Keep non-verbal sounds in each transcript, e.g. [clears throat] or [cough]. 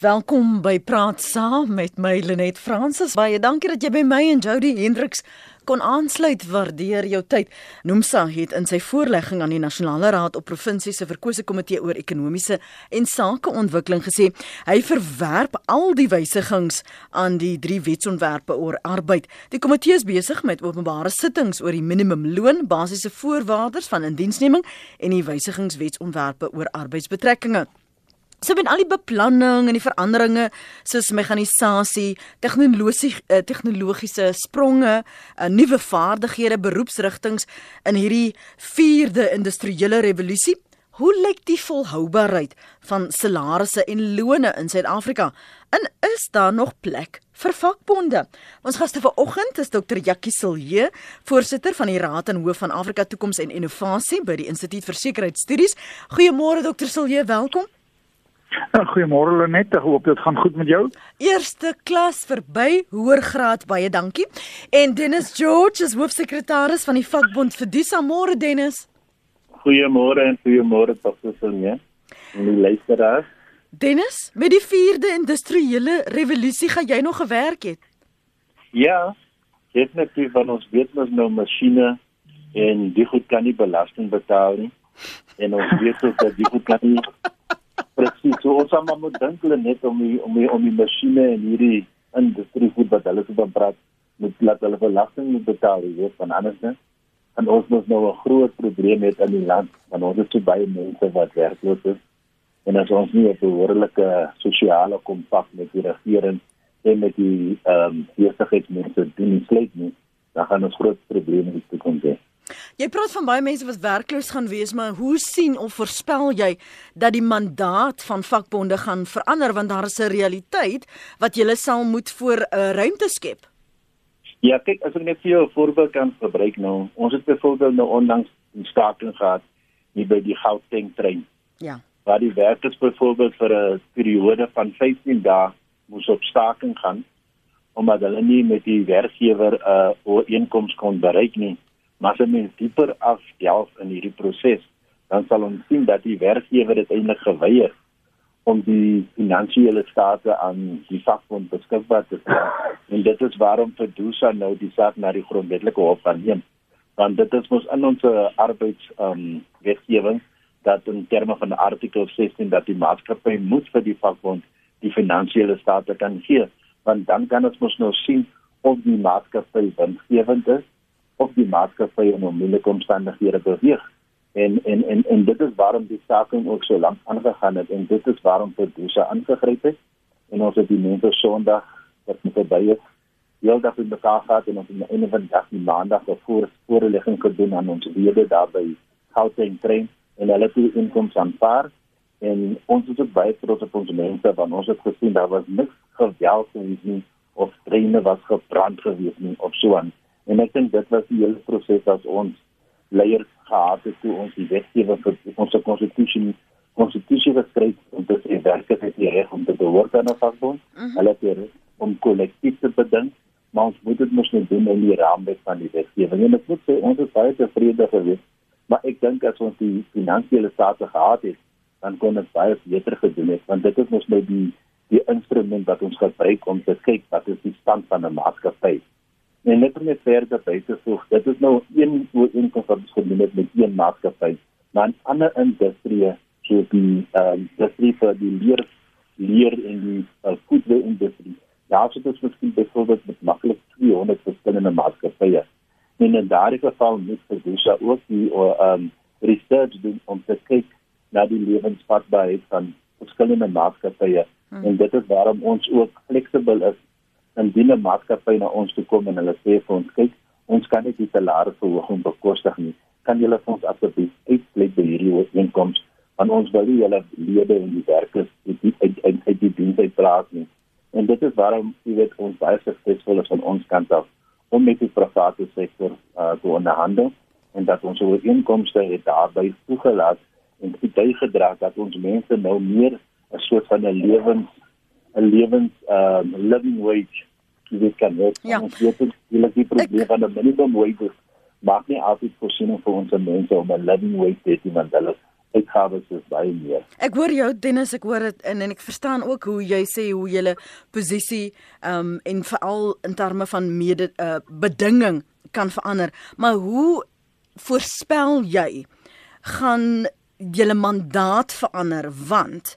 Welkom by Praat Saam met my Lenet Fransis. Baie dankie dat jy by my en Jody Hendriks kon aansluit. Waardeer jou tyd. Nomsa het in sy voorlegging aan die Nasionale Raad op Provinsie se verkose komitee oor ekonomiese en sakeontwikkeling gesê hy verwerp al die wysigings aan die drie wetsontwerpe oor arbeid. Die komitee is besig met openbare sittings oor die minimumloon, basiese voorwaardes van indiensneming en die wysigingswetsontwerpe oor arbeidsbetrekkinge. So met al die beplanning en die veranderinge soos mekanisasie, tegnologiese uh, tegnologiese spronge, uh, nuwe vaardighede, beroepsrigtinge in hierdie vierde industriële revolusie, hoe lyk die volhoubaarheid van salarisse en lone in Suid-Afrika? En is daar nog plek vir vakbonde? Ons gaste vanoggend is Dr. Jackie Silje, voorsitter van die Raad en hoof van Afrika Toekoms en Innovasie by die Instituut vir Sekuriteitsstudies. Goeiemôre Dr. Silje, welkom. Nou, goeiemôre Lenet, ek hoop dit gaan goed met jou. Eerste klas verby, hoër graad, baie dankie. En Dennis George is hoofsekretaris van die vakbond vir Disa Môre Dennis. Goeiemôre en goeiemôre professor nee. En die luisteraars. Dennis, met die 4de industriële revolusie gaan jy nog gewerk het? Ja, definitief van ons weet mos nou masjiene en die goed kan nie belasting betaal nie. En ons weet ook dat die goed kan nie Presies. So ons moet maar dink hulle net om die, om die, om die masjiene en hierdie industrie goed wat hulle so praat moet laat hulle belasting moet betaal, jy weet, van anders net. En ons moet nou 'n groot probleem hê in die land, want ons het so baie mense wat werkloos is. En as ons nie 'n behoorlike sosiale kompak met die regering en met die ehm um, besigheidsmense doen sluit nie, dan gaan ons groot probleme in die toekoms hê. Jy praat van baie mense wat werkloos gaan wees, maar hoe sien of voorspel jy dat die mandaat van vakbonde gaan verander want daar is 'n realiteit wat jy sal moet voor 'n uh, ruimte skep? Ja, kyk, as ek net vir jou 'n voorbeeld kan gebruik nou. Ons het byvoorbeeld nou onlangs 'n staking gehad hier by die Gauteng trein. Ja. Waar die werkers byvoorbeeld vir 'n periode van 15 dae moes op staking gaan omdat hulle nie met die werkgewer 'n uh, ooreenkoms kon bereik nie. Maar as mens dieper afdelf in hierdie proses, dan sal ons sien dat die werkgewer dit eintlik geweier om die finansiële state aan die vakbond beskikbaar te stel. En dit is waarom vir Dusa nou die saak na die grondwetlike hof gaan neem. Want dit is mos in ons arbeids ehm um, wetgewing dat in terme van artikel 16 dat die maatskappy moet vir die vakbond die finansiële state kan gee, want dan kan ons mos nou sien of die maatskappy winsgewend is of die maatskappy in onmiddellike omstandighede beweeg. En en en en dit is waarom die staking ook so lank aangegaan het en dit is waarom Produsa aangegryp het en ons het die mense Sondag wat met verby is heeldag in mekaar gehad en ons het in 'n van dag die maandag voor voorlegging gedoen aan ons lede daar by Gauteng trein en hulle het die inkomste aanvaar en ons is ook baie trots op ons mense want ons het gesien daar was niks geweld gewees nie of treine was gebrand gewees nie of so aan En ek dink dit was die hele proses as ons leiers gehad het toe ons die wetgewing vir ons konstitusie konstitusie geskryf om te sê werkers het die reg om te behoort aan 'n vakbond. Uh mhm. -huh. Hulle het die reg om kollektief te bedink, maar ons moet dit mos net doen in die raamwerk van die wetgewing. En ek moet sê ons is baie tevrede geweest, maar ek dink as ons die finansiële state gehad het, dan kon dit baie beter gedoen het want dit is mos net die die instrument wat ons gebruik om te kyk wat is die stand van 'n maatskappy En net om net verder by te voeg, dit is nou een ooreenkoms wat ons gedoen het met een maatskappy, maar 'n ander industrie, so die ehm uh, industrie vir die leer leer in die uh, voedselindustrie. Daar sit ons miskien byvoorbeeld met maklik 200 verskillende maatskappye. En in daardie geval moet vir dus ook die ehm um, research doen om te kyk na die lewensvatbaarheid van verskillende maatskappye. Hmm. En dit is waarom ons ook fleksibel is indien 'n maatskappy na ons toe kom en hulle sê vir ons kyk ons kan nie die salarisverhoging bekostig nie. Kan julle vir ons asseblief uitsluit by hierdie ooreenkoms want ons wil nie julle lede en die werkers uit uit uit, uit die diens uitplaas nie. En dit is waarom jy weet ons baie suksesvol is van ons kant af om met die private sektor uh, te onderhandel en dat ons ooreenkomste het daarbey toegelaat en dit het gedra dat ons mense nou meer 'n soort van 'n lewens 'n lewens um living wage dit kan net ja. ons weet dit is die probleem van 'n minimum wage maak nie altyd voorsiening vir ons mense om 'n living wage te hê want hulle uitgawes is baie meer. Ek hoor jou Dennis, ek hoor dit en en ek verstaan ook hoe jy sê hoe jy posisie ehm um, en veral in terme van mede uh, bedinging kan verander. Maar hoe voorspel jy gaan julle mandaat verander want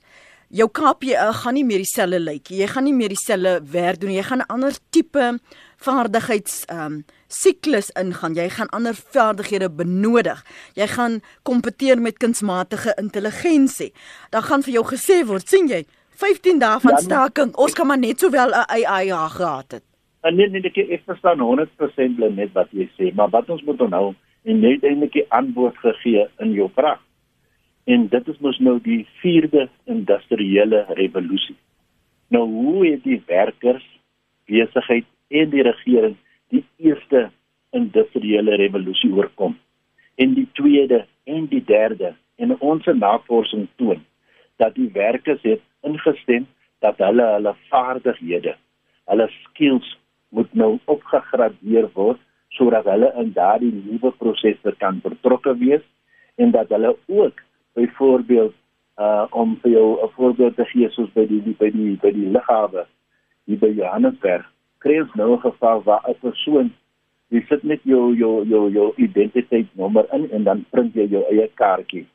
jou KPA gaan nie meer dieselfde lyk nie. Jy gaan nie meer dieselfde werk doen nie. Jy gaan 'n ander tipe vaardigheids ehm um, siklus ingaan. Jy gaan ander vaardighede benodig. Jy gaan kompeteer met kunsmatige intelligensie. Dan gaan vir jou gesê word, sien jy, 15 dae van ja, staking, ons kan maar net sowel 'n AI gehad het. En nee, nee, ek ek verstaan 100% net wat jy sê, maar wat ons moet onthou en net eintlik die antwoord gegee in jou vraag. En dit is mos nou die 4de industriële revolusie. Nou hoe het die werkers besigheid en die regering die eerste industriële revolusie oorkom. En die tweede en die derde en ons navorsing toon dat die werkers het ingestem dat hulle hulle vaardighede, hulle skills moet nou opgegradeer word sodat hulle in daardie nuwe prosesse kan betrokke wees en dat hulle ook byvoorbeeld uh om vir jou 'n voorbeeld te gee soos by die by die by die lughawe hier by Johannesburg kry ons nou 'n geval waar 'n persoon jy sit net jou jou jou jou identiteitsnommer in en dan print jy jou eie kaartjie.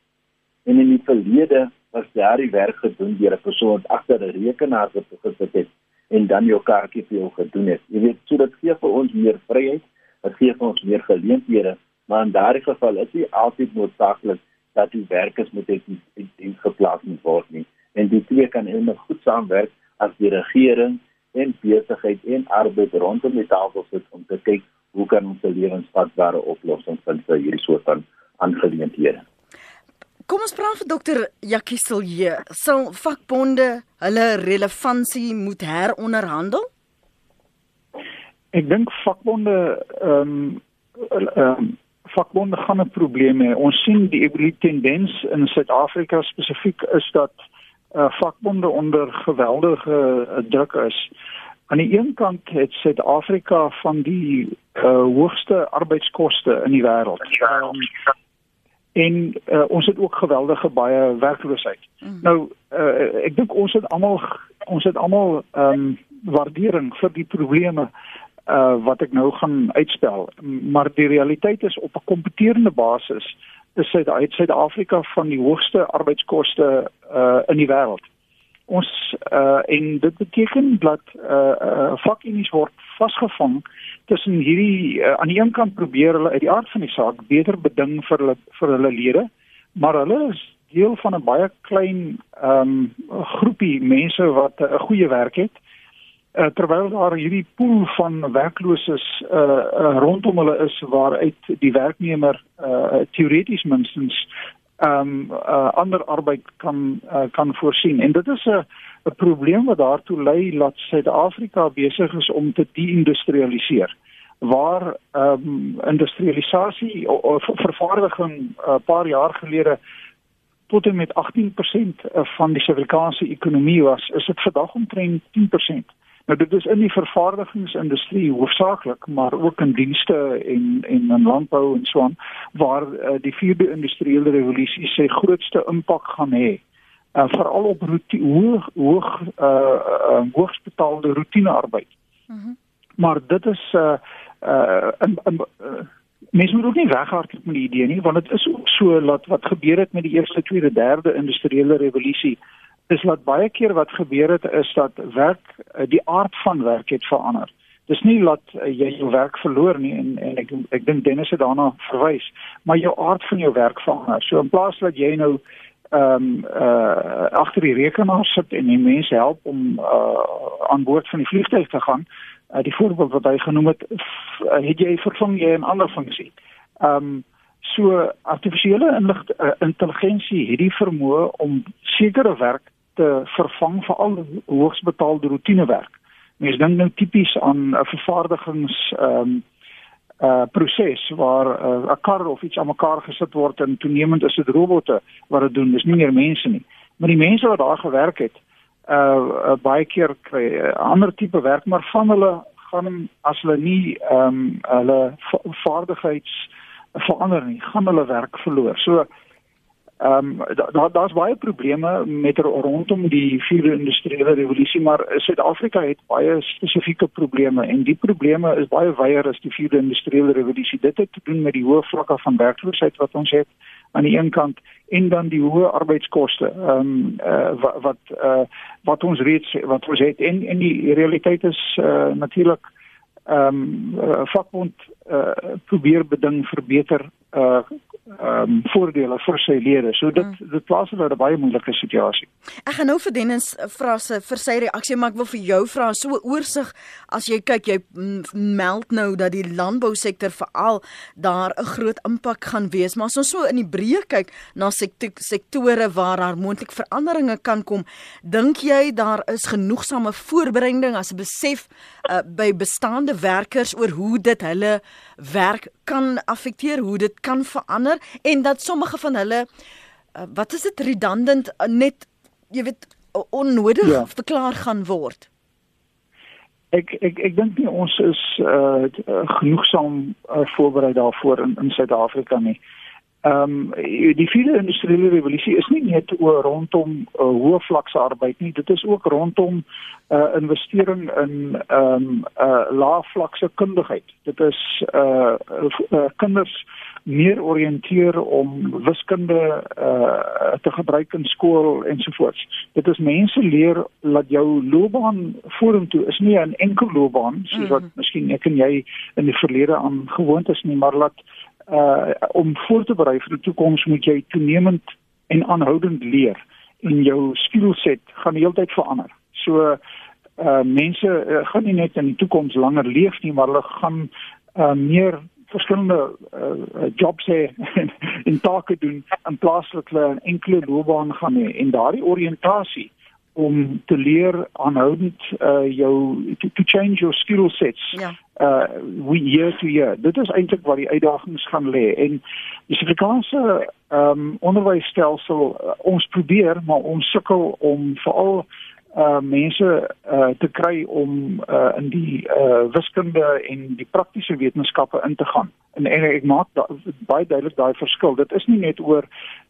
En in die verlede was daardie werk gedoen deur 'n persoon agter 'n rekenaar wat gesit het en dan jou kaartjie vir jou gedoen het. Jy weet, so dit gee vir ons meer vryheid, dit gee vir ons meer geleenthede, maar in daardie geval is dit altyd noodsaaklik dat die werkers moet in diens geplaas word nie. En die twee kan eintlik goed saamwerk as die regering en besigheid en arbeid rondom die tafel sit om te kyk hoe kan ons 'n lewensvatbare oplossing vind vir hierdie soort van aangeleenthede. Kom ons praat vir dokter Jackie Silje. Sal vakbonde hulle relevantie moet heronderhandel? Ek dink vakbonde ehm um, ehm um, vakbonde gaan 'n probleem hê. Ons sien die evolusie tendens in Suid-Afrika spesifiek is dat uh, vakbonde onder geweldige uh, druk is. Aan die een kant het Suid-Afrika van die uh, hoogste arbeidskoste in die wêreld. Um, en uh, ons het ook geweldige baie werkloosheid. Mm. Nou uh, ek dink ons het almal ons het almal ehm um, waardering vir die probleme uh wat ek nou gaan uitspel maar die realiteit is op 'n kompeterende basis is Suid-Afrika van die hoogste arbeidskoste uh in die wêreld. Ons uh en dit beteken dat uh, uh vakunie's word vasgevang tussen hierdie uh, aan die een kant probeer hulle uit die aard van die saak beter beding vir hulle vir hulle lede, maar hulle is deel van 'n baie klein um groepie mense wat 'n uh, goeie werk het uh, terwyl daar hierdie pool van werklooses uh, uh, rondom hulle is waaruit die werknemer uh, teoreties minstens um uh, ander arbeid kan uh, kan voorsien. En dit is 'n 'n probleem wat daartoe lei dat Suid-Afrika besig is om te deindustrialiseer waar um industrialisasie of vervaardiging 'n uh, paar jaar gelede tot en met 18% van die Suid-Afrikaanse ekonomie was is dit vandag omtrent 10% Nou dit is in die vervaardigingsindustrie hoofsaaklik, maar ook in dienste en en in landbou en so aan waar uh, die vierde industriële revolusie sy grootste impak gaan hê. Uh, veral op hoog hoog uh, uh hoogsbetaalde roetinearbeid. Mhm. Mm maar dit is uh uh in, in uh, mens moet ook nie weghardloop met die idee nie want dit is ook so dat wat gebeur het met die eerste, tweede, derde industriële revolusie is wat baie keer wat gebeur het is dat werk eh, die aard van werk het verander. Dis nie dat uh, jy jou werk verloor nie en en ek ek dink Dennis het daarna verwys, maar jou aard van jou werk verander. So in plaas dat jy nou ehm um, uh agter die rekenaar sit en die mense help om uh aan boord van die vliegtuig te gaan, uh, die voorbeeld wat hy genoem het, het jy vervang jy 'n ander funksie. Ehm um, so artifisiële intelligensie het die vermoë om sekere werk te vervang vir al hoogs betaalde roetinewerk. Mens dink nou tipies aan 'n vervaardigings ehm um, uh proses waar uh, 'n uh, kar of iets aan mekaar gesit word en toenemend is dit robotte wat dit doen, dis nie meer mense nie. Maar die mense wat daar gewerk het, uh, uh baie keer kry 'n uh, ander tipe werk, maar van hulle gaan as hulle nie ehm um, hulle vaardigheids verander nie, gaan hulle werk verloor. So Ehm um, daar daar's baie probleme met rondom die vierde industriële revolusie, maar Suid-Afrika het baie spesifieke probleme en die probleme is baie wyer as die vierde industriële revolusie. Dit het te doen met die hoë vlakke van werkloosheid wat ons het aan die een kant en dan die hoë arbeidskoste ehm um, uh, wat wat uh, wat ons reeds wat ons het en en die realiteit is uh, natuurlik ehm um, uh, vakbond uh, probeer beding verbeter uh ehm um, voordele vir sy lede. So dit mm. dit plaas hulle in 'n baie moeilike situasie. Ek gaan nou vir Dennis vra se vir sy reaksie, maar ek wil vir jou vra so oorsig as jy kyk jy meld nou dat die landbousektor veral daar 'n groot impak gaan wees, maar as ons so in die breë kyk na sektore waar daar moontlik veranderinge kan kom, dink jy daar is genoegsame voorbereiding as 'n besef uh, by bestaande werkers oor hoe dit hulle werk kan affekteer, hoe dit kan verander en dat sommige van hulle uh, wat is dit redundant uh, net jy weet onnodig ja. verklaar gaan word. Ek ek ek dink nie ons is uh, genoegsaam uh, voorberei daarvoor in in Suid-Afrika nie. Ehm um, die vierde industriële revolusie is nie net oor rondom uh, hoë vlakse arbeid nie, dit is ook rondom uh, investering in ehm um, uh, lae vlakse kundigheid. Dit is uh, uh kinders meer oriënteer om wiskunde uh te gebruik in skool ensovoorts. Dit is mense leer dat jou loopbaan vorentoe is nie 'n enkel loopbaan soos wat mm. miskien ek en jy in die verlede aan gewoond is nie, maar laat uh om voor te berei vir die toekoms moet jy toenemend en aanhoudend leer en jou skillset gaan die hele tyd verander. So uh mense uh, gaan nie net in die toekoms langer leef nie, maar hulle gaan uh meer verskillende uh, jobs hê [laughs] en take doen in plaas dat hulle 'n enkele loopbaan gaan hê en daardie oriëntasie om te leer aanhoudend uh jou to, to change your skill sets. Ja. Uh we year to year. Dit is eintlik waar die uitdagings gaan lê en die Suid-Afrikaanse ehm um, onderwysstelsel uh, ons probeer maar ons sukkel om veral uh mense uh te kry om uh in die uh wiskunde en die praktiese wetenskappe in te gaan. En, en ek maak da, baie duidelik daai verskil. Dit is nie net oor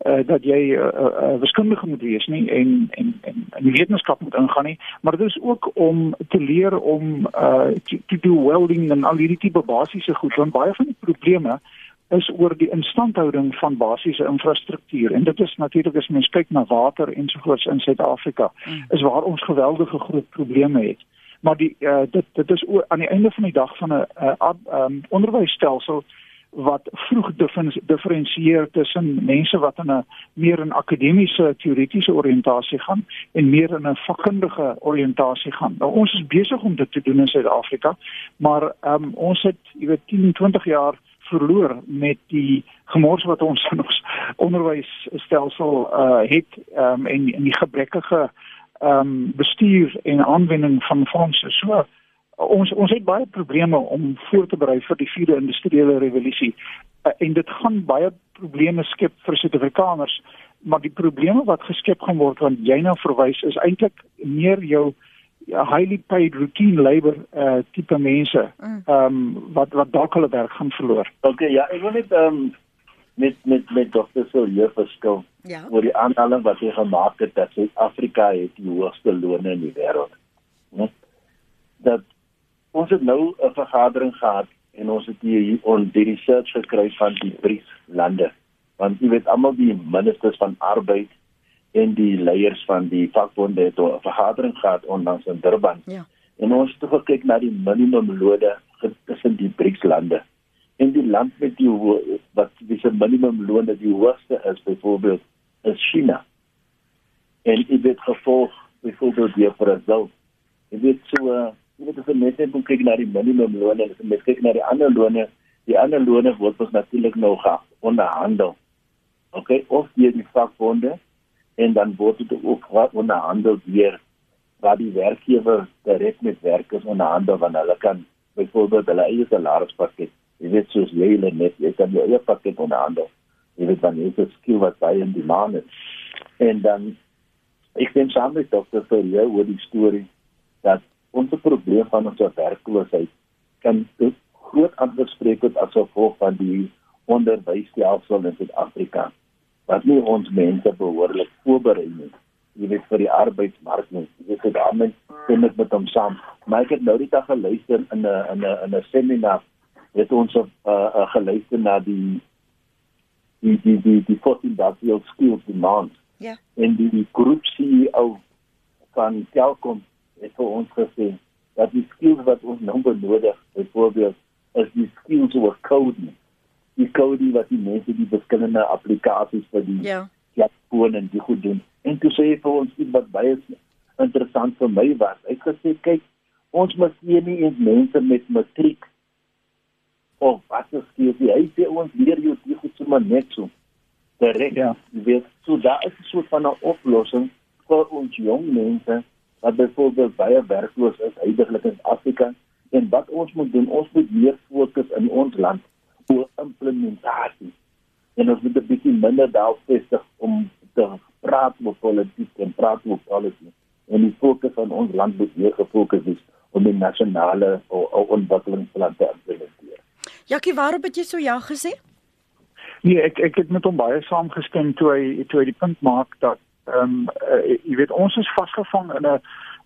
uh dat jy 'n uh, uh, wiskundige moet wees nie en en en in die wetenskap moet ingaan nie, maar dit is ook om te leer om uh te doen welding en al hierdie tipe basiese goed want baie van die probleme uh is oor die instandhouding van basiese infrastruktuur en dit is natuurlik as mens kyk na water ensovoorts in Suid-Afrika mm. is waar ons geweldige groot probleme het maar die uh, dit dit is oor, aan die einde van die dag van 'n uh, um, onderwysstelsel wat vroeg diferensieer tussen mense wat in 'n meer 'n akademiese teoretiese oriëntasie gaan en meer in 'n vakkundige oriëntasie gaan. Nou ons is besig om dit te doen in Suid-Afrika, maar um, ons het jy weet 10, 20 jaar verloor met die gemors wat ons in ons onderwysstelsel uh het um, en in die gebrekkige um bestuur en aanwending van fondse. So ons ons het baie probleme om voor te berei vir die vierde industriële revolusie uh, en dit gaan baie probleme skep vir Suid-Afrikaners, maar die probleme wat geskep gaan word want jy nou verwys is eintlik meer jou highly paid routine labor uh tipe mense mm. ehm um, wat wat dalk hulle werk gaan verloor. Okay, ja, ek wil net ehm um, met met met dokter Silje verskil. Ja. oor die aanhaling wat hy gemaak het dat Suid-Afrika het die hoogste lone in die wêreld. Net dat ons het nou 'n vergadering gehad en ons het hier on die research gekry van die BRICS lande. Want jy weet almal die ministers van arbeid en die leiers van die vakbonde het 'n vergadering gehad onlangs in Durban. Ja. En ons het gekyk na die minimumlode tussen die BRICS lande. En die land met die wat dis 'n minimumloon dat die hoogste is byvoorbeeld is China. En dit het gevolg byvoorbeeld die Brazil. Dit het so jy weet as jy net moet kyk na die minimumloon en as jy kyk na die ander lone, die ander lone word ons natuurlik nou onderhandel. Okay, of jy die vakbonde en dan word dit ook onderhandel deur waar die werkgewer direk met werkers onderhandel wanneer hulle kan byvoorbeeld hulle eie salarispakket jy weet soos jy hulle net jy kan jou eie pakket onderhandel jy weet dan is dit skill wat baie in demand is. En dan ek sien saam met dokter vir jou oor die storie dat ons probleem van ons werkloosheid kan groot aanspreek word as gevolg van die onderwysstelsel in Suid-Afrika wat nie ons mense behoorlik voorberei nie. Jy weet vir die arbeidsmark nie. Jy weet daarmee stem ek met hom saam. Maar ek het nou die dag geluister in 'n in 'n in 'n seminar. Het ons op uh, uh, geluister na die die die die die fourth industrial skills demand ja. En die, die groep CEO van Telkom het vir ons gesê dat die skills wat ons nou benodig byvoorbeeld is die skills oor coding die coding wat die mense die verskillende applikasies vir die ja. ja foon en die goed doen. En toe sê hy vir ons iets wat baie interessant vir my was. Hy het gesê kyk ons moet hier nie eens mense met matriek of wat is skills hy sê ons leer jou die goed sommer net so. Direk. Ja. jy weet so daar is 'n soort van 'n oplossing vir ons jong mense wat byvoorbeeld baie werkloos is heidaglik in Afrika. En wat ons moet doen ons moet meer fokus in ons land implementasie. En ons moet 'n bietjie minder daarop vestig om te praat oor politiek en praat oor polisie en die fokus van ons land moet meer gefokus is om die nasionale o- ontwikkelingsplan te implementeer. Jackie waarop het jy so ja gesê? Nee, ek ek het met hom baie saamgestem toe hy toe hy die punt maak dat ehm um, uh, jy weet ons is vasgevang in 'n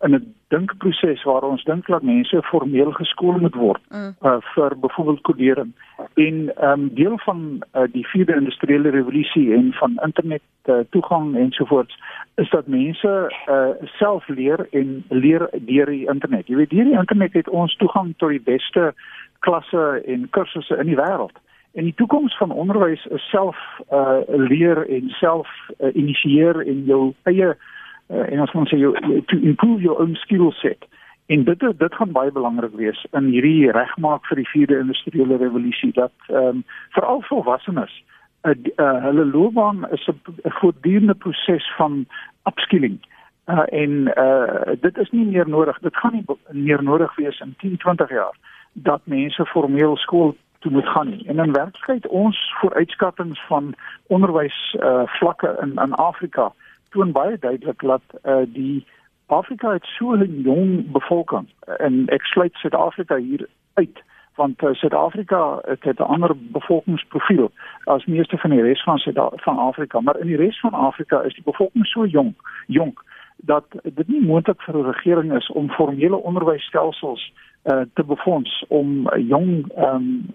in 'n dinkproses waar ons dink dat mense formeel geskool moet word Mm. uh, vir byvoorbeeld kodering en ehm um, deel van uh, die vierde industriële revolusie en van internet uh, toegang ensovoorts is dat mense uh, self leer en leer deur die internet. Jy weet hierdie internet het ons toegang tot die beste klasse en kursusse in die wêreld. En die toekoms van onderwys is self uh leer en self uh, initieer en jou eie uh, en ons moet sê jou to improve your own skill set. En dit is- dit gaan baie belangrik wees in hierdie regmaak vir die vierde industriële revolusie dat ehm um, veral volwassenes uh, uh, hulle loopbaan is 'n voortdurende proses van upskilling. Uh, en uh, dit is nie meer nodig. Dit gaan nie meer nodig wees in 10, 20 jaar dat mense formeel skool toe moet gaan nie. En in werklikheid ons vooruitskattinge van onderwys uh, vlakke in in Afrika toon baie duidelik dat uh, die Afrika het so 'n jong bevolking en ek sluit Suid-Afrika hier uit want uh, Suid-Afrika het, het 'n ander bevolkingsprofiel as meeste van die res van Suid van Afrika, maar in die res van Afrika is die bevolking so jong, jonk dat dit nie moontlik vir 'n regering is om formele onderwysstelsels uh, te befonds om uh, jong um,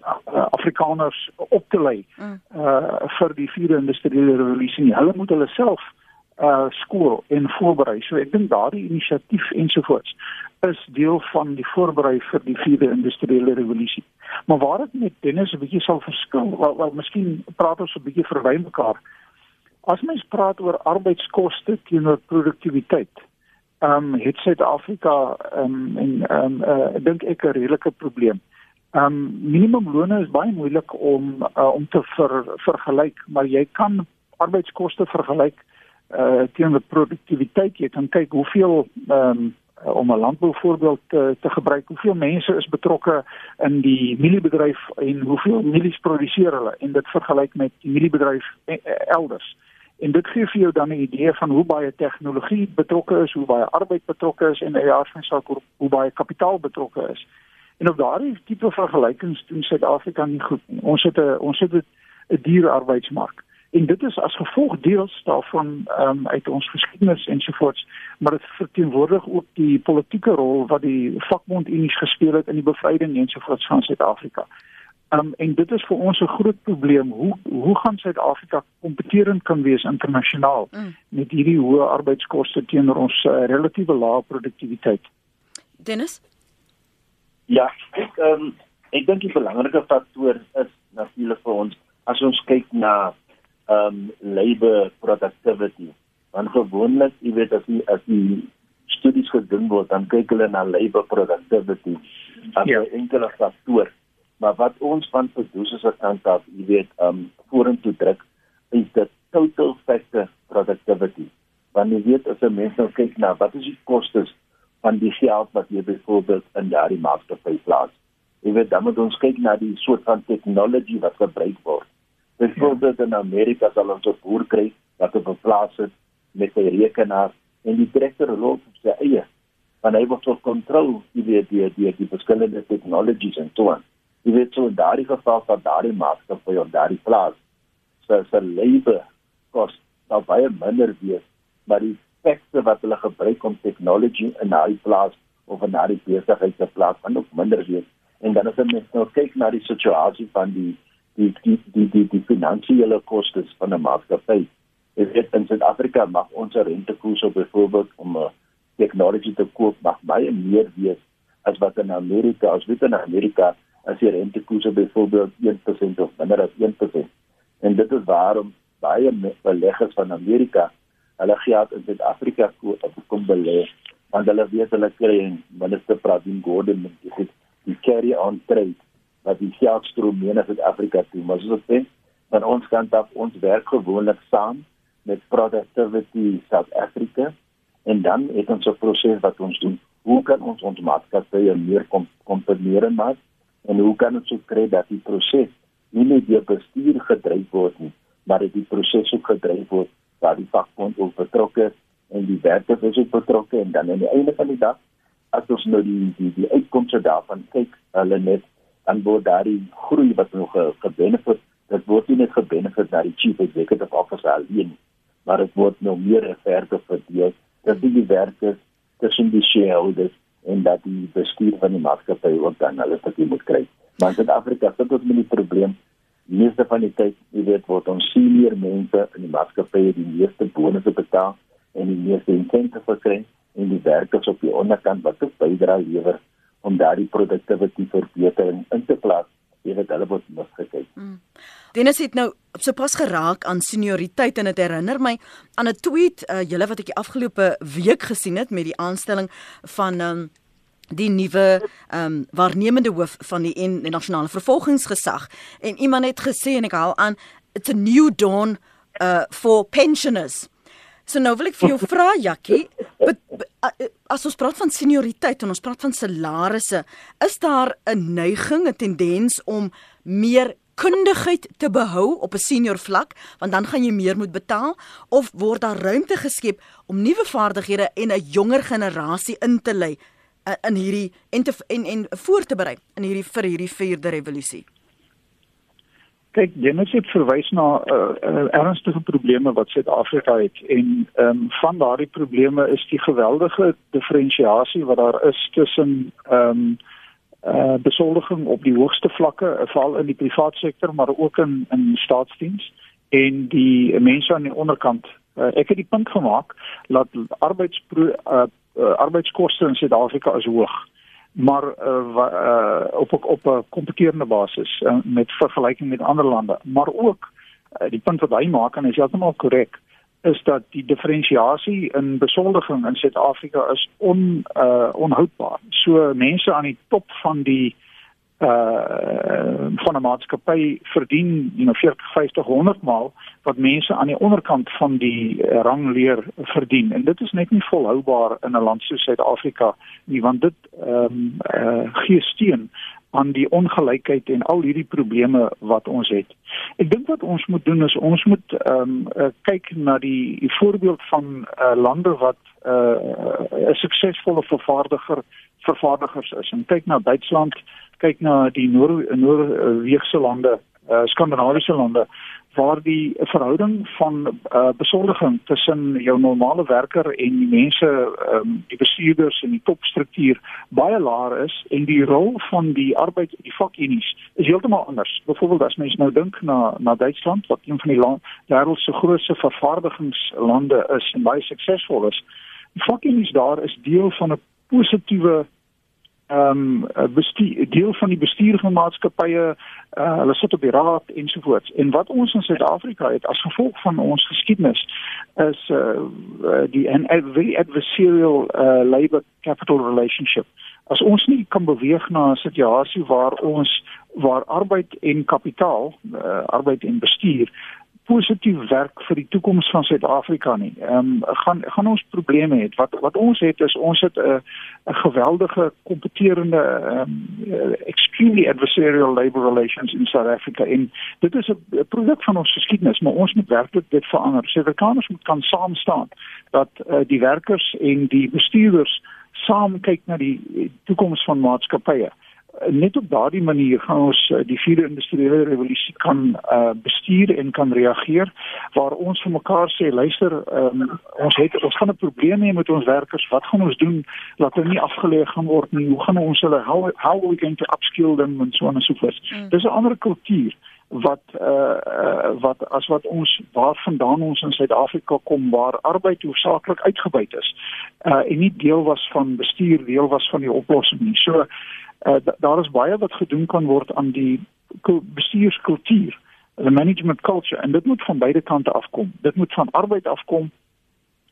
Afrikaners op te lei uh, vir die vierde industriële revolusie. nie. Hulle moet hulle self uh skool en voorberei. So ek dink daardie inisiatief ensovoorts is deel van die voorberei vir die vierde industriële revolusie. Maar waar ek met Dennis 'n bietjie sal verskil, wel, wel miskien praat ons 'n bietjie verby mekaar. As mens praat oor arbeidskoste teenoor produktiwiteit, ehm um, het Suid-Afrika ehm um, en ehm um, uh, dink ek 'n redelike probleem. Ehm um, minimumlone is baie moeilik om uh, om te ver, vergelyk, maar jy kan arbeidskoste vergelyk uh teenoor produktiwiteit. Jy kan kyk hoeveel ehm um, om 'n landbouvoorbeeld te, te gebruik, hoeveel mense is betrokke in die mieliebedryf en hoeveel mielies produseer hulle en dit vergelyk met die mieliebedryf e- e- elders. En dit gee vir jou dan 'n idee van hoe baie tegnologie betrokke is, hoe baie arbeid betrokke is en in jaarsvensak hoe, hoe baie kapitaal betrokke is. En op daardie tipe vergelykings doen Suid-Afrika nie goed nie. Ons het 'n ons het 'n duur arbeidsmark. En dit is as gevolg deels daarvan ehm um, uit ons geskiedenis ensovoorts, maar dit verteenwoordig ook die politieke rol wat die vakbondunies gespeel het in die bevryding ensovoorts van Suid-Afrika. Um, en dit is vir ons 'n groot probleem. Hoe hoe gaan Suid-Afrika kompeterend kan wees internasionaal Mm. met hierdie hoë arbeidskoste teenoor ons uh, relatiewe lae produktiwiteit? Dennis Ja, ek ehm um, ek dink die belangrike faktor is natuurlik vir ons as ons kyk na um, labor productivity. Want gewoonlik, jy weet as die as die studies gedoen word, dan kyk hulle na labor productivity as 'n Ja. enkele faktor. Maar wat ons van producers se kant af, jy weet, um, vorentoe druk is dit total factor productivity. Want jy weet as 'n mens nou kyk na wat is die kostes van die geld wat jy byvoorbeeld in daardie maatskappy plaas. Jy weet dan moet ons kyk na die soort van tegnologie wat gebruik word. Byvoorbeeld in Amerika sal ons 'n boer kry wat op 'n plaas sit met sy rekenaar en die trekker loop op sy eie. Want hy word so kontrol, jy weet die die die verskillende tegnologies en so aan. Jy weet so in daardie geval van daardie maatskappy of daardie plaas se se labor kos sal baie minder wees, maar die effekte wat hulle gebruik om tegnologie in daai plaas of in daai besigheid te plaas gaan ook minder wees. En dan as jy net nou kyk na die situasie van die die die die die, die finansiële kostes van 'n maatskappy. Ek weet in Suid-Afrika mag ons rentekoers op byvoorbeeld om 'n tegnologie te koop mag baie meer wees as wat in Amerika, as weet in Amerika as die rentekoers op byvoorbeeld 1% of minder as 1%. En dit is waarom baie beleggers van Amerika hulle geld in Suid-Afrika koop of kom belê want hulle weet hulle kry en minister Pravin Gordhan met die, die carry on trade wat die geldstroom mee na Suid-Afrika toe maar soos ek sê van ons kant af ons werk gewoonlik saam met Productivity South Africa en dan het ons 'n proses wat ons doen. Hoe kan ons ons maatskappye meer kom komponeer maak en hoe kan ons ook kry dat die proses nie net deur bestuur gedryf word nie maar dat die proses ook gedryf word waar die vakbond ook betrokke is en die werkers is ook betrokke en dan aan die einde van die dag as ons nou die die die uitkomste daarvan kyk hulle net dan word daardie groei wat nog gebenefit dit word nie net gebenefit na die chief executive officer alleen maar dit word nou meer verder verdeel dat die werkers tussen die shareholders en dat die bestuur van die maatskappy ook dan hulle stukkie moet kry. Maar in Suid-Afrika sit ons met die probleem meeste van die tyd, jy weet, word ons senior mense in die maatskappy die meeste bonusse betaal en die meeste insette verkry en die werkers op die onderkant wat ook bydra lewer om daardie produktiwiteit verbetering in te plaas, jy weet hulle word misgekyk. Mm. Dennis het nou sopas geraak aan senioriteit en dit herinner my aan 'n tweet uh, julle wat ek die afgelope week gesien het met die aanstelling van um, die nuwe ehm um, waarnemende hoof van die, en, die nasionale vervolgingsgesag en iemand het gesê en ek haal aan it's a new dawn uh for pensioners. So nou wil ek vir jou vra Jakkie, as ons praat van senioriteit en ons praat van salarisse, is daar 'n neiging, 'n tendens om meer kundigheid te behou op 'n senior vlak, want dan gaan jy meer moet betaal of word daar ruimte geskep om nuwe vaardighede en 'n jonger generasie in te lei in, in hierdie en te en en voor te berei in hierdie vir hierdie vierde revolusie? Kyk, Dennis het verwys na uh, uh, ernstige probleme wat Suid-Afrika het en um, van daardie probleme is die geweldige diferensiasie wat daar is tussen ehm um, uh besoldiging op die hoogste vlakke uh, veral in die private sektor maar ook in in staatsdiens en die mense aan die onderkant. Uh, ek het die punt gemaak dat arbeids uh, uh, arbeidskoste in Suid-Afrika is hoog maar uh, uh op op 'n kompeterende basis uh, met vergelyking met ander lande maar ook uh, die punt wat hy maak en is heeltemal korrek is dat die diferensiasie in besoldiging in Suid-Afrika is on uh onhoudbaar. So mense aan die top van die uh van 'n maatskappy verdien you know 40, 50, 100 maal wat mense aan die onderkant van die rangleer verdien. En dit is net nie volhoubaar in 'n land soos Suid-Afrika nie, want dit ehm um, uh gee steun aan die ongelykheid en al hierdie probleme wat ons het. Ek dink wat ons moet doen is ons moet ehm um, uh, kyk na die, die voorbeeld van uh, lande wat 'n uh, suksesvolle vervaardiger vervaardigers is. En kyk na Duitsland, kyk na die Noorweegse lande, uh, Skandinawiese lande waar die verhouding van uh, besoldiging tussen jou normale werker en die mense um, die bestuurders en die topstruktuur baie laer is en die rol van die arbeid die vakunies is heeltemal anders. Byvoorbeeld as mens nou dink na na Duitsland wat een van die wêreld se grootste vervaardigingslande is en baie suksesvol is. Die vakunies daar is deel van 'n positiewe ehm um, bestuur deel van die bestuur van maatskappye uh, hulle sit op die raad ensovoorts. En wat ons in Suid-Afrika het as gevolg van ons geskiedenis is uh, die 'n very adversarial uh, labor capital relationship. As ons nie kan beweeg na 'n situasie waar ons waar arbeid en kapitaal uh, arbeid en bestuur positief werk vir die toekoms van Suid-Afrika nie. Ehm um, gaan gaan ons probleme hê. Wat wat ons het is ons het 'n 'n geweldige kompeterende ehm um, extremely adversarial labor relations in South Africa en dit is 'n produk van ons geskiedenis, maar ons moet werklik dit verander. Suid-Afrikaners moet kan saam staan dat uh, die werkers en die bestuurders saam kyk na die toekoms van maatskappye net op daardie manier gaan ons uh, die vierde industriële revolusie kan uh, bestuur en kan reageer waar ons vir mekaar sê luister um, ons het ons gaan 'n probleem hê met ons werkers wat gaan ons doen laat hulle nie afgeleë gaan word nie hoe gaan ons hulle how how we going to upskill them en so on and so forth mm. dis 'n ander kultuur wat uh, uh wat as wat ons waarvandaan ons in Suid-Afrika kom waar arbeid hoofsaaklik uitgebuit is uh en nie deel was van bestuur deel was van die oplossing nie. So uh daar is baie wat gedoen kan word aan die bestuurskultuur, the management culture en dit moet van beide kante afkom. Dit moet van arbeid afkom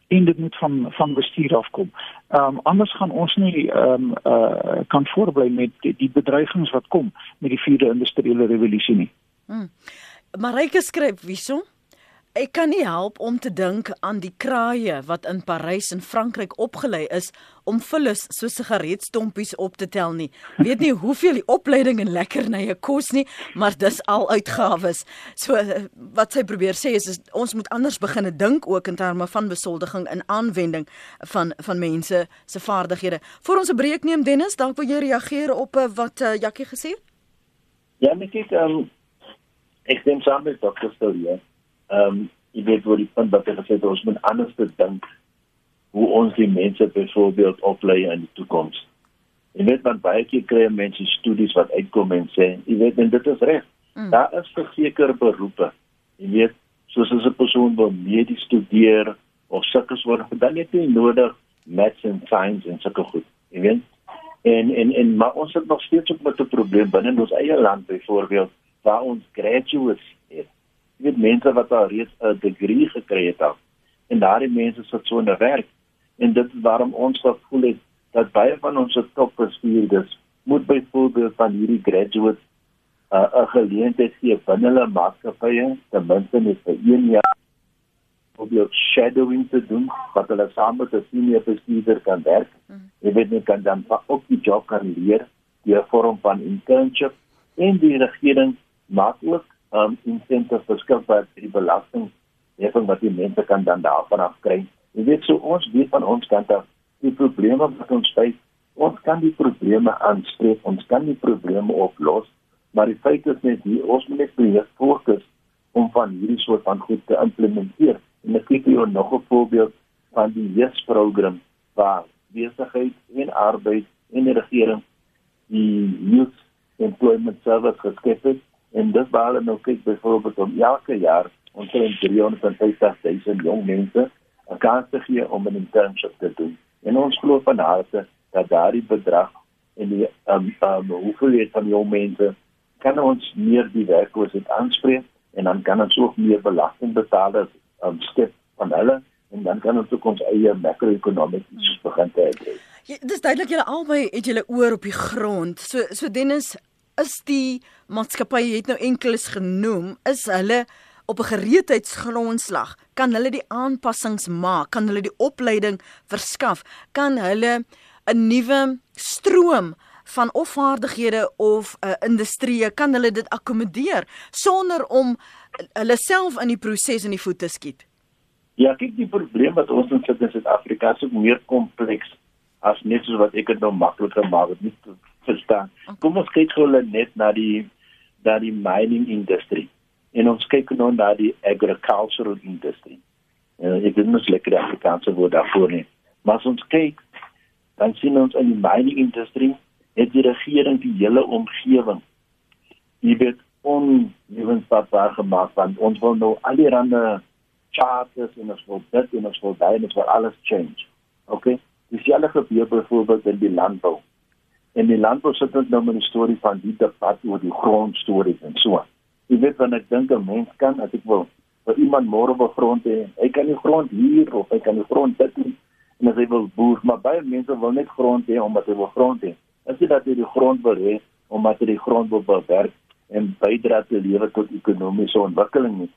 en dit moet van van bestuur afkom. Ehm um, anders gaan ons nie ehm um, uh kan voortbly met die, die bedreigings wat kom met die vierde industriële revolusie nie. Hmm. Mareike skryf wieso? Ek kan nie help om te dink aan die kraaie wat in Parys en Frankryk opgelei is om vullis so sigaretstompies op te tel nie. Weet nie hoeveel die opleiding en lekkernye kos nie, maar dis al uitgawes. So wat sy probeer sê is, is ons moet anders begine dink ook in terme van besoldiging en aanwending van van mense se vaardighede. Voor ons 'n breek neem Dennis, dalk wil jy reageer op eh, wat uh, Jackie gesê het? Ja, net ek um ek stem saam met Dr. Storie. Ehm um, jy weet wat die punt wat hy gesê het ons moet anders dink hoe ons die mense byvoorbeeld oplei in die toekoms. Jy weet want baie keer kry mense studies wat uitkom en sê jy weet en dit is reg. Mm. Daar is verseker beroepe. Jy weet soos as 'n persoon wil medies studeer of sulke soort dan het jy nodig maths en science en sulke goed. Jy weet en en en maar ons het nog steeds ook met 'n probleem binne ons eie land byvoorbeeld waar ons graduates. Jy weet mense wat al reeds 'n degree gekry het af. En daardie mense sit so in 'n werk en dit is waarom ons gevoel het dat baie van ons topbestuurders moet byvoorbeeld van hierdie graduates uh, 'n uh, geleentheid gee binne hulle maatskappye ten minste net vir 1 jaar om die shadowing te doen wat hulle saam met 'n senior bestuurder kan werk. Mm. Jy weet nie kan dan ook die job kan leer deur vorm van internship en die regering maak ook um incentives beskikbaar vir die belasting heffing wat die mense kan dan daarvan af kry. Jy weet so ons weet van ons kant af die probleme wat ons face, ons kan die probleme aanspreek, ons kan die probleme oplos, maar die feit is net hier ons moet net probeer fokus om van hierdie soort van goed te implementeer. En ek gee jou nog 'n voorbeeld van die YES program waar besigheid en arbeid en die regering die youth employment service geskep het En dis waar hulle nou kyk byvoorbeeld om elke jaar omtrent 350 000 jong mense 'n kans te gee om 'n internship te doen. En ons glo van harte dat daardie bedrag en die um, um hoeveelheid van jong mense kan ons meer die werkloosheid aanspreek en dan kan ons ook meer belasting betaal as um, skep van hulle en dan kan ons ook ons eie macro-economics begin te hê. Ja, dis duidelik julle albei het julle oor op die grond. So so Dennis, is die maatskappy het nou enkeles genoem, is hulle op 'n gereedheidsgrondslag, kan hulle die aanpassings maak, kan hulle die opleiding verskaf, kan hulle 'n nuwe stroom van of vaardighede of 'n uh, industrie kan hulle dit akkommodeer sonder om hulle self in die proses in die voet te skiet. Ja, kyk die probleem wat ons in Suid-Afrika se meer kompleks as net so wat ek dit nou makliker maak, dit nie verstaan. Kom ons kyk gou net na die na die mining industrie en ons kyk nou na die agricultural industrie. Uh, ek weet mos lekker die Afrikaanse woord daarvoor nie. Maar as ons kyk, dan sien ons in die mining industrie het die regering die hele omgewing jy weet onlewensvatbaar gemaak want ons wil nou al die rande charters en ons wil dit en ons wil daai en ons wil alles change. Okay? Dis hulle gebeur byvoorbeeld in die landbou. En die landbou sit net nou met 'n storie van die debat oor die grondstories en so. Jy weet wanneer ek dink 'n mens kan as ek wil vir iemand môre op grond hê, hy kan die grond hier of hy kan die grond dit doen en as hy wil boer, maar baie mense wil net grond hê omdat hy wil grond hê. As jy dat jy die grond wil hê omdat jy die grond wil bewerk en bydra te lewe tot ekonomiese ontwikkeling nie.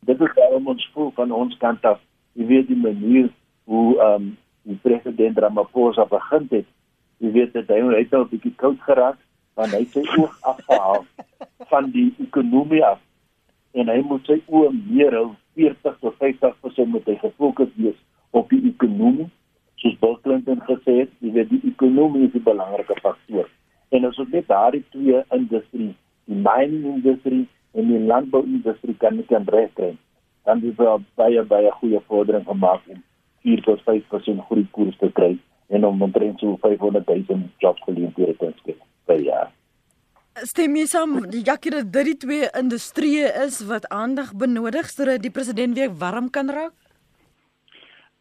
Dit is waarom ons voel van ons kant af, jy weet die manier hoe ehm um, die president Ramaphosa begin het jy weet dat hy het nou 'n bietjie koud geraak want hy sy oog afgehaal van die ekonomie af. En hy moet sy oë meer hou 40 tot 50% moet hy gefokus wees op die ekonomie soos Bill Clinton gesê het jy weet die ekonomie is 'n belangrike faktor. En as ons net daardie twee industrie, die mining industrie en die landbou industrie kan net kan regkry, dan is daar baie baie goeie vordering gemaak om 4 tot 5% groei koers te kry en om omtrent so 500 000 jobs geleenthede te skep per jaar. Stem jy saam die jakkie dat dit die twee industrieë is wat aandag benodig sodat die president weer warm kan raak?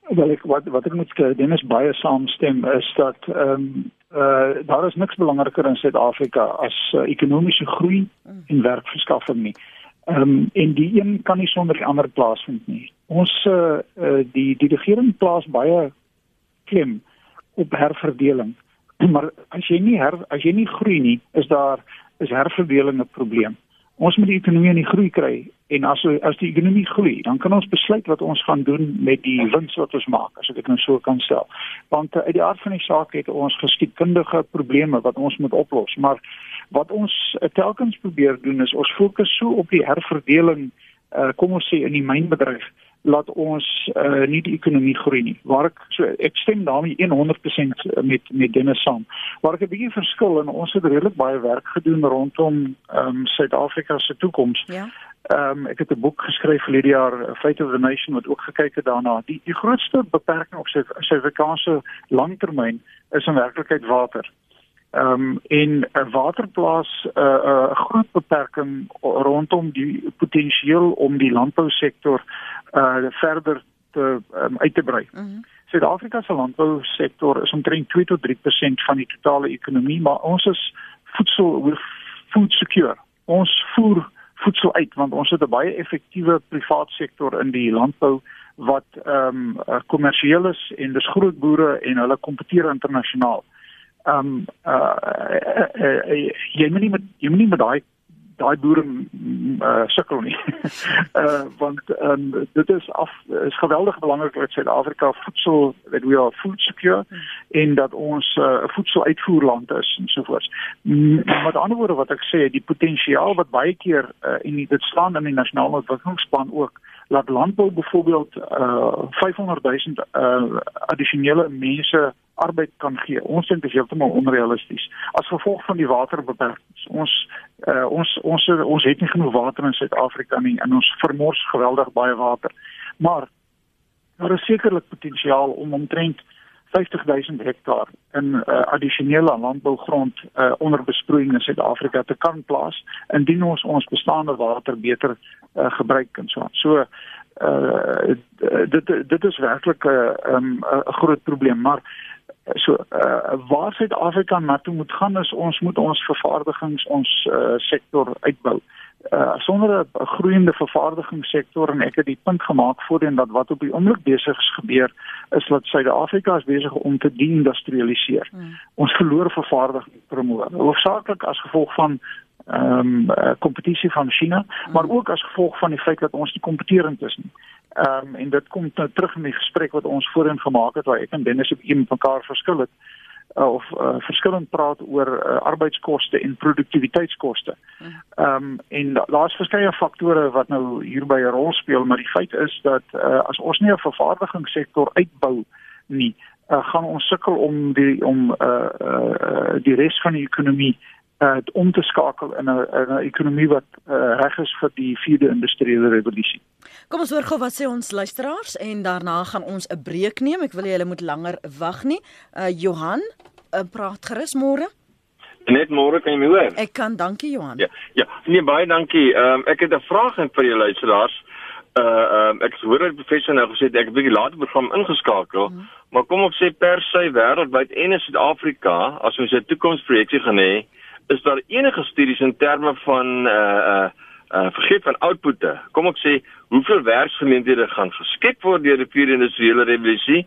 Wel ek wat wat ek moet sê, Dennis baie saamstem is dat ehm um, uh daar is niks belangriker in Suid-Afrika as uh, ekonomiese groei en werkverskaffing nie. Ehm um, en die een kan nie sonder die ander plaasvind nie. Ons uh, uh die die regering plaas baie klem op herverdeling. [clears throat] Maar as jy nie her, as jy nie groei nie, is daar is herverdeling 'n probleem. Ons moet die ekonomie in die groei kry en as as die ekonomie groei, dan kan ons besluit wat ons gaan doen met die wins wat ons maak, as ek dit nou so kan stel. Want uh, uit die aard van die saak het ons geskiedkundige probleme wat ons moet oplos, maar wat ons uh, telkens probeer doen is ons fokus so op die herverdeling, uh, kom ons sê in die mynbedryf laat ons uh, nie die ekonomie groei nie. Waar ek so ek stem daarmee 100% met met Dennis saam. Waar ek 'n bietjie verskil en ons het redelik baie werk gedoen rondom ehm um, Suid-Afrika se toekoms. Ja. Ehm um, ek het 'n boek geskryf vir hierdie jaar, Fate of the Nation wat ook gekyk het daarna. Die die grootste beperking op sy Suid-Afrikaanse langtermyn is in werklikheid water. Ehm um, en 'n waterplaas 'n uh, 'n uh, groot beperking rondom die potensiaal om die landbousektor uh verder te um, uit te brei. Mm -hmm. Suid-Afrika se landbousektor is omtrent 2 tot 3% van die totale ekonomie, maar ons is voedsel food secure. Ons voer voedsel uit want ons het 'n baie effektiewe privaat sektor in die landbou wat ehm um, kommersieel is en dis groot boere en hulle kompeteer internasionaal. Ehm uh, uh, uh, uh jy moet nie met jy moet nie met daai daai boere uh, sukkel nie. uh [laughs] want um, dit is af is geweldig belangrik dat Suid-Afrika voedsel that we are food secure en dat ons 'n uh, voedseluitvoerland is en so voort. Met ander woorde wat ek sê, die potensiaal wat baie keer uh, en dit staan in die nasionale ontwikkelingsplan ook laat landbou byvoorbeeld uh 500 000 uh addisionele mense arbeid kan gee. Ons dink dit is heeltemal onrealisties as gevolg van die waterbeperkings. Ons uh, ons ons ons het nie genoeg water in Suid-Afrika nie en ons vermors geweldig baie water. Maar daar is sekerlik potensiaal om omtrent 50000 hektaar in uh, addisionele landbougrond uh, onder besproeiing in Suid-Afrika te kan plaas indien ons ons bestaande water beter uh, gebruik en so. So uh dit dit is werklik 'n uh, um, 'n groot probleem maar so uh, waar Suid-Afrika na toe moet gaan is ons moet ons vervaardigings ons uh, sektor uitbou. Uh, sonder 'n groeiende vervaardigingssektor en ek het die punt gemaak voorheen dat wat op die oomblik besig gebeur is dat Suid-Afrika is besig om te deindustrialiseer. Hmm. Ons verloor vervaardiging promoor. Hoofsaaklik as gevolg van ehm um, kompetisie van China, hmm. maar ook as gevolg van die feit dat ons nie kompeterend is nie. Ehm um, en dit kom nou terug in die gesprek wat ons voorheen gemaak het waar ek en Dennis op een mekaar verskil het uh, of uh, verskillend praat oor uh, arbeidskoste en produktiwiteitskoste. Ehm um, en daar's verskeie faktore wat nou hierby 'n rol speel, maar die feit is dat uh, as ons nie 'n vervaardigingssektor uitbou nie, uh, gaan ons sukkel om die om uh, uh, die res van die ekonomie uh, om te skakel in 'n 'n ekonomie wat uh, reg is vir die vierde industriële revolusie. Kom ons hoor gou wat sê ons luisteraars en daarna gaan ons 'n breek neem. Ek wil julle moet langer wag nie. Uh Johan, uh, praat gerus môre. Net môre kan jy my hoor? Ek kan, dankie Johan. Ja, ja, nee baie dankie. Ehm um, ek het 'n vraag vir julle luisteraars. Uh ehm um, ek hoor dat professor nou gesê ek het 'n bietjie later program ingeskakel, mm. maar kom op sê per se wêreldwyd en in Suid-Afrika as ons 'n toekomsprojeksie gaan hê, is daar enige studies in terme van uh uh uh vergeet van outputte. Kom ek sê hoeveel werksgeleenthede gaan geskep word deur die vierde industriële revolusie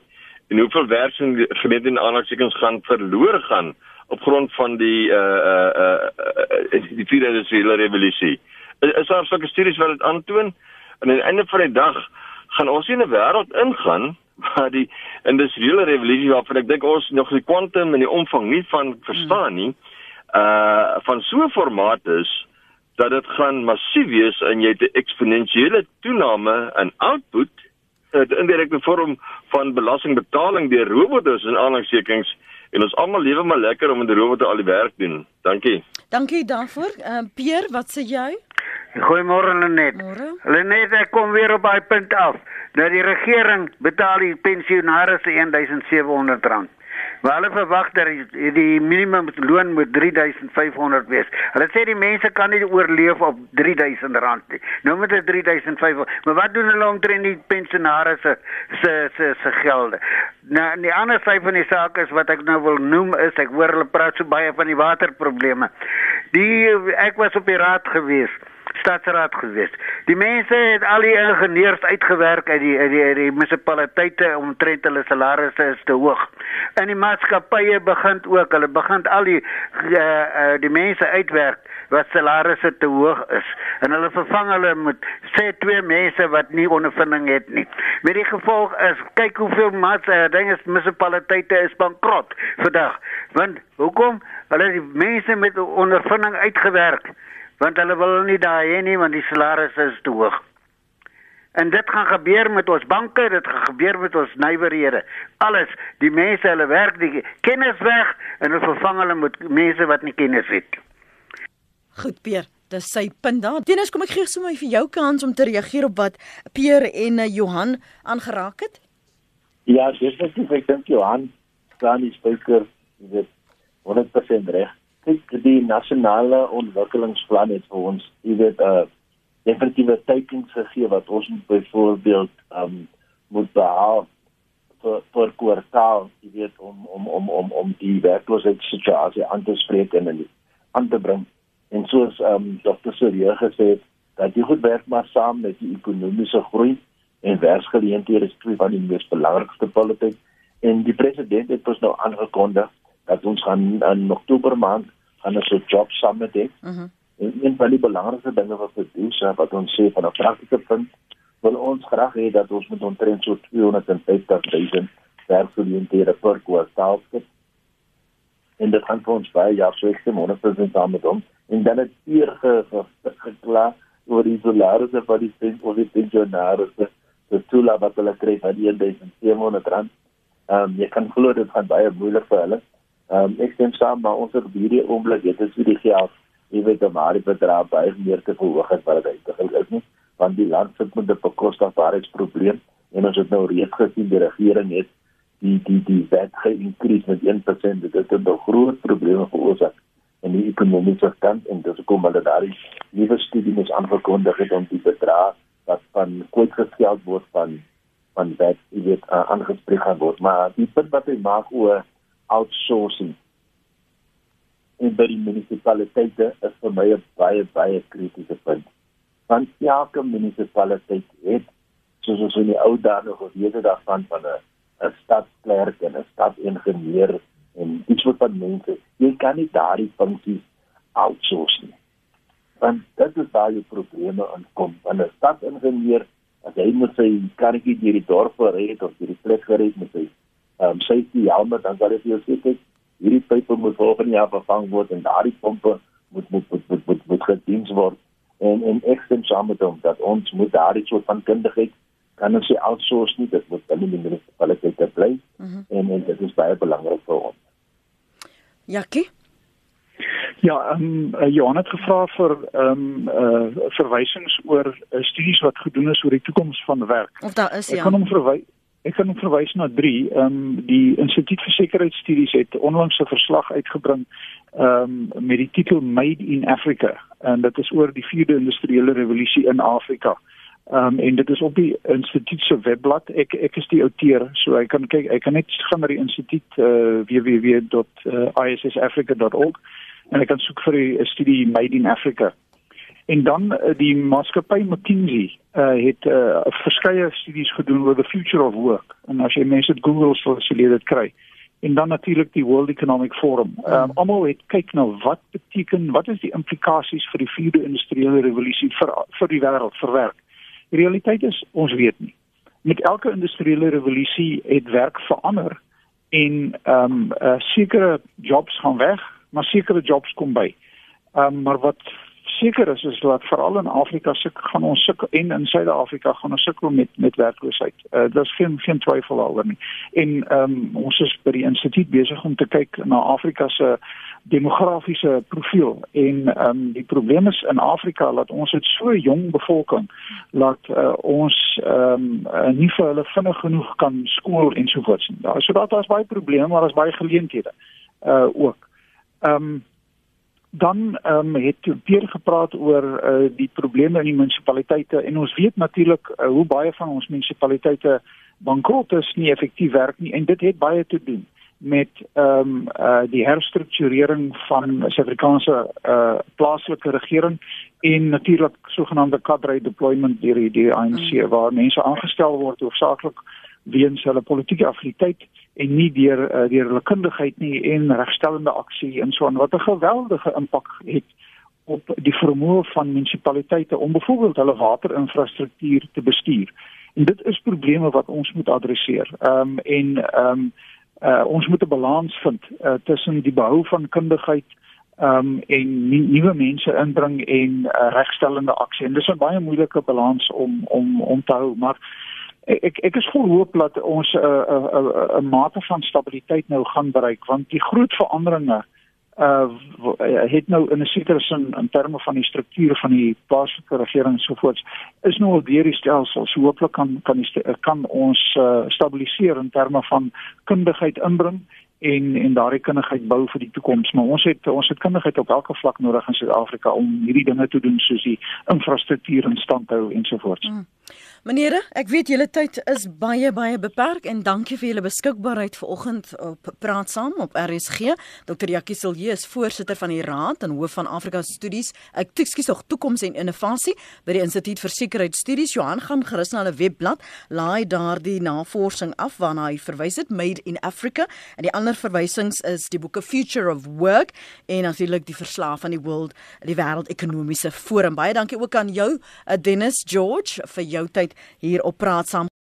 en hoeveel werksgeleenthede in aanhalingstekens gaan verlore gaan op grond van die uh uh uh die vierde industriële revolusie. Is, is daar sulke studies wat dit aantoon? En aan die einde van die dag gaan ons in 'n wêreld ingaan waar die industriële revolusie waarvan ek dink ons nog die kwantum en die omvang nie van verstaan nie. Hmm uh van so 'n formaat is dat dit gaan massief wees en jy het 'n eksponensiële toename in output in indirekte vorm van belastingbetaling deur robotte en aanhalingstekens en ons almal lewe maar lekker om in die robotte al die werk doen. Dankie. Dankie daarvoor. Ehm uh, Pier, wat sê jy? Goeiemôre Lenet. Lenet, ek kom weer op daai punt af. Dat die regering betaal die pensionaars R1700. Maar hulle verwag dat die, die minimum loon moet 3500 wees. Hulle sê die mense kan nie oorleef op R3000 nie. Nou moet dit 3500. Maar wat doen hulle omtrent die pensionaars se se se se gelde? Nou die ander sy van die saak is wat ek nou wil noem is ek hoor hulle praat so baie van die waterprobleme. Die ek was op die raad gewees stadsraad gewees. Die mense het al die ingenieurs uitgewerk uit die uit die, die munisipaliteite omtrent hulle salarisse is te hoog. In die maatskappye begin ook, hulle begin al die uh, uh, die mense uitwerk wat salarisse te hoog is en hulle vervang hulle met sê twee mense wat nie ondervinding het nie. Met die gevolg is kyk hoeveel maats uh, dinge munisipaliteite is bankrot vandag. Want hoekom? Hulle die mense met ondervinding uitgewerk want hulle wil nie daai hê nie want die salarisse is te hoog. En dit gaan gebeur met ons banke, dit gaan gebeur met ons nywerhede. Alles, die mense hulle werk die kennis weg en hulle vervang hulle met mense wat nie kennis het. Goed, Pier. Dis sy punt daar. Teenoor kom ek gee sommer vir jou kans om te reageer op wat Pier en uh, Johan aangeraak het. Ja, dis net ek dink Johan staan die spreker, dit 100% reg kyk die nasionale ontwikkelingsplan het vir ons jy weet 'n uh, definitiewe teikens gegee wat ons byvoorbeeld um, moet behaal vir vir kwartaal jy weet om om om om om die werkloosheidssituasie aan te spreek en aan te bring en soos um, Dr. Surya gesê het dat jy goed werk maar saam met die ekonomiese groei en werksgeleenthede is twee van die mees belangrikste politiek en die president het ons nou aangekondig dat ons gaan in Oktober maand gaan 'n soort job summit hê. Mhm. Mm en een van die belangrikste dinge wat we doen, so wat ons sê van 'n praktiese punt, wil ons graag hê dat ons met omtrent so 250 000 werkgeleenthede per kwartaal skep. En dit gaan vir ons baie jaar so ek sê 100% saam met hom en dan het hier geklaar oor die salarisse van die pensionaars die toela wat hulle kry van 1700 rand. Ehm um, jy kan glo dit gaan baie moeilik vir hulle. Ehm um, ek stem saam maar ons het hierdie oomblik dit is vir die geld jy weet om die bedrag baie meer te verhoog as wat dit eintlik is nie want die land sit met 'n bekostigbaarheidsprobleem en ons het nou reeds gesien die regering het die die die VAT geïnkrees met 1% dit het 'n groot probleem veroorsaak in die ekonomiese kant en dis hoekom hulle daai nuwe studie moet aangekondig het om die bedrag wat van kwyt geskeld word van van VAT jy weet aangespreek gaan word. Maar die punt wat hy maak oor outsourcing en by die munisipaliteite is vir my 'n baie baie kritiese punt. Want elke munisipaliteit het soos ons in die ou dae nog geweet het daarvan van 'n 'n stadsklerk en 'n stadingenieur en iets wat van mense, jy kan nie daardie funksies outsource nie. Want dit is waar jy probleme aankom. Want 'n stadingenieur as hy moet sy karretjie deur die dorp ry of deur die plek ry met sy ehm um, safety helm dan sal dit vir jou sê kyk hierdie pype moet volgende jaar vervang word en daardie pompe moet moet moet moet moet, moet gediens word en en ek stem saam met hom dat ons moet daardie soort van kundigheid kan ons nie outsource nie dit moet binne die munisipaliteit bly mm -hmm. en en dit is baie belangrik vir ons Jackie Ja, ehm um, Johan het gevra vir ehm um, uh verwysings oor uh, studies wat gedoen is oor die toekoms van werk. Of daar is ja. Ek kan hom verwys Ek kan verwys na 3. Ehm um, die Instituut vir Sekuriteitsstudies het onlangs 'n verslag uitgebring ehm um, met die titel Made in Africa en dit is oor die vierde industriële revolusie in Afrika. Ehm um, en dit is op die instituut se webblad. Ek ek is die outeur, so ek kan kyk, ek kan net gaan na die instituut uh, www.issafrica.org en ek kan soek vir die studie Made in Africa. En dan uh, die maatskappy McKinsey uh, het uh, verskeie studies gedoen oor the future of work. En as jy mense dit Google sou sê dit kry. En dan natuurlik die World Economic Forum. Um, almal het kyk na wat beteken, wat is die implikasies vir die vierde industriële revolusie vir vir die wêreld vir werk. Die realiteit is ons weet nie. Met elke industriële revolusie het werk verander en ehm um, uh, sekere jobs gaan weg, maar sekere jobs kom by. Ehm um, maar wat seker is is dat veral in Afrika se gaan ons sukkel en in Suid-Afrika gaan ons sukkel met met werkloosheid. Uh daar's geen geen twyfel daaroor nie. En ehm um, ons is by die instituut besig om te kyk na Afrika se demografiese profiel en ehm um, die probleem is in Afrika dat ons het so jong bevolking dat uh, ons ehm um, nie vir hulle vinnig genoeg kan skool en so voort. Daar so dat daar's baie probleme maar daar's baie geleenthede uh ook. Ehm um, dan ehm um, het Pierre gepraat oor uh, die probleme in die munisipaliteite en ons weet natuurlik uh, hoe baie van ons munisipaliteite bankrot is, nie effektief werk nie en dit het baie te doen met ehm um, uh die herstrukturering van Suid-Afrikaanse uh plaaslike regering en natuurlik sogenaamde cadre deployment deur die, ANC mm. waar mense aangestel word hoofsaaklik weens hulle politieke affiniteit en nie deur uh, deur hulle kundigheid nie en regstellende aksie en so aan wat 'n geweldige impak het op die vermoë van munisipaliteite om byvoorbeeld hulle waterinfrastruktuur te bestuur. En dit is probleme wat ons moet adresseer. Ehm um, en ehm um, uh, ons moet 'n balans vind uh, tussen die behou van kundigheid ehm um, en nuwe mense inbring en uh, regstellende aksie. En dis 'n baie moeilike balans om om om te hou, maar ek ek is vol hoop dat ons 'n uh, 'n uh, 'n uh, mate van stabiliteit nou gaan bereik want die groot veranderinge uh het nou in 'n sekere sin in terme van die strukture van die plaaslike regering ensovoorts is nou al deur die stelsel so hooplik kan kan die kan ons uh, stabiliseer in terme van kundigheid inbring en en daardie kundigheid bou vir die toekoms maar ons het ons het kundigheid op elke vlak nodig in Suid-Afrika om hierdie dinge te doen soos die infrastruktuur in stand hou ensovoorts. Mm. Meneere, ek weet julle tyd is baie baie beperk en dankie vir julle beskikbaarheid vanoggend op Praat Saam op RSG. Dr. Jackie Silje is voorsitter van die Raad en hoof van Afrika Studies. Ek ekskuus tog toekoms en innovasie by die Instituut vir Sekuriteitsstudies. Johan gaan gerus na hulle webblad, laai daardie navorsing af waarna hy verwys het, Made in Africa. En die ander verwysings is die boeke Future of Work en natuurlik die verslag van die World die Wêreld Ekonomiese Forum. Baie dankie ook aan jou, eh, Dennis George vir jou tyd hier op Praat Saam.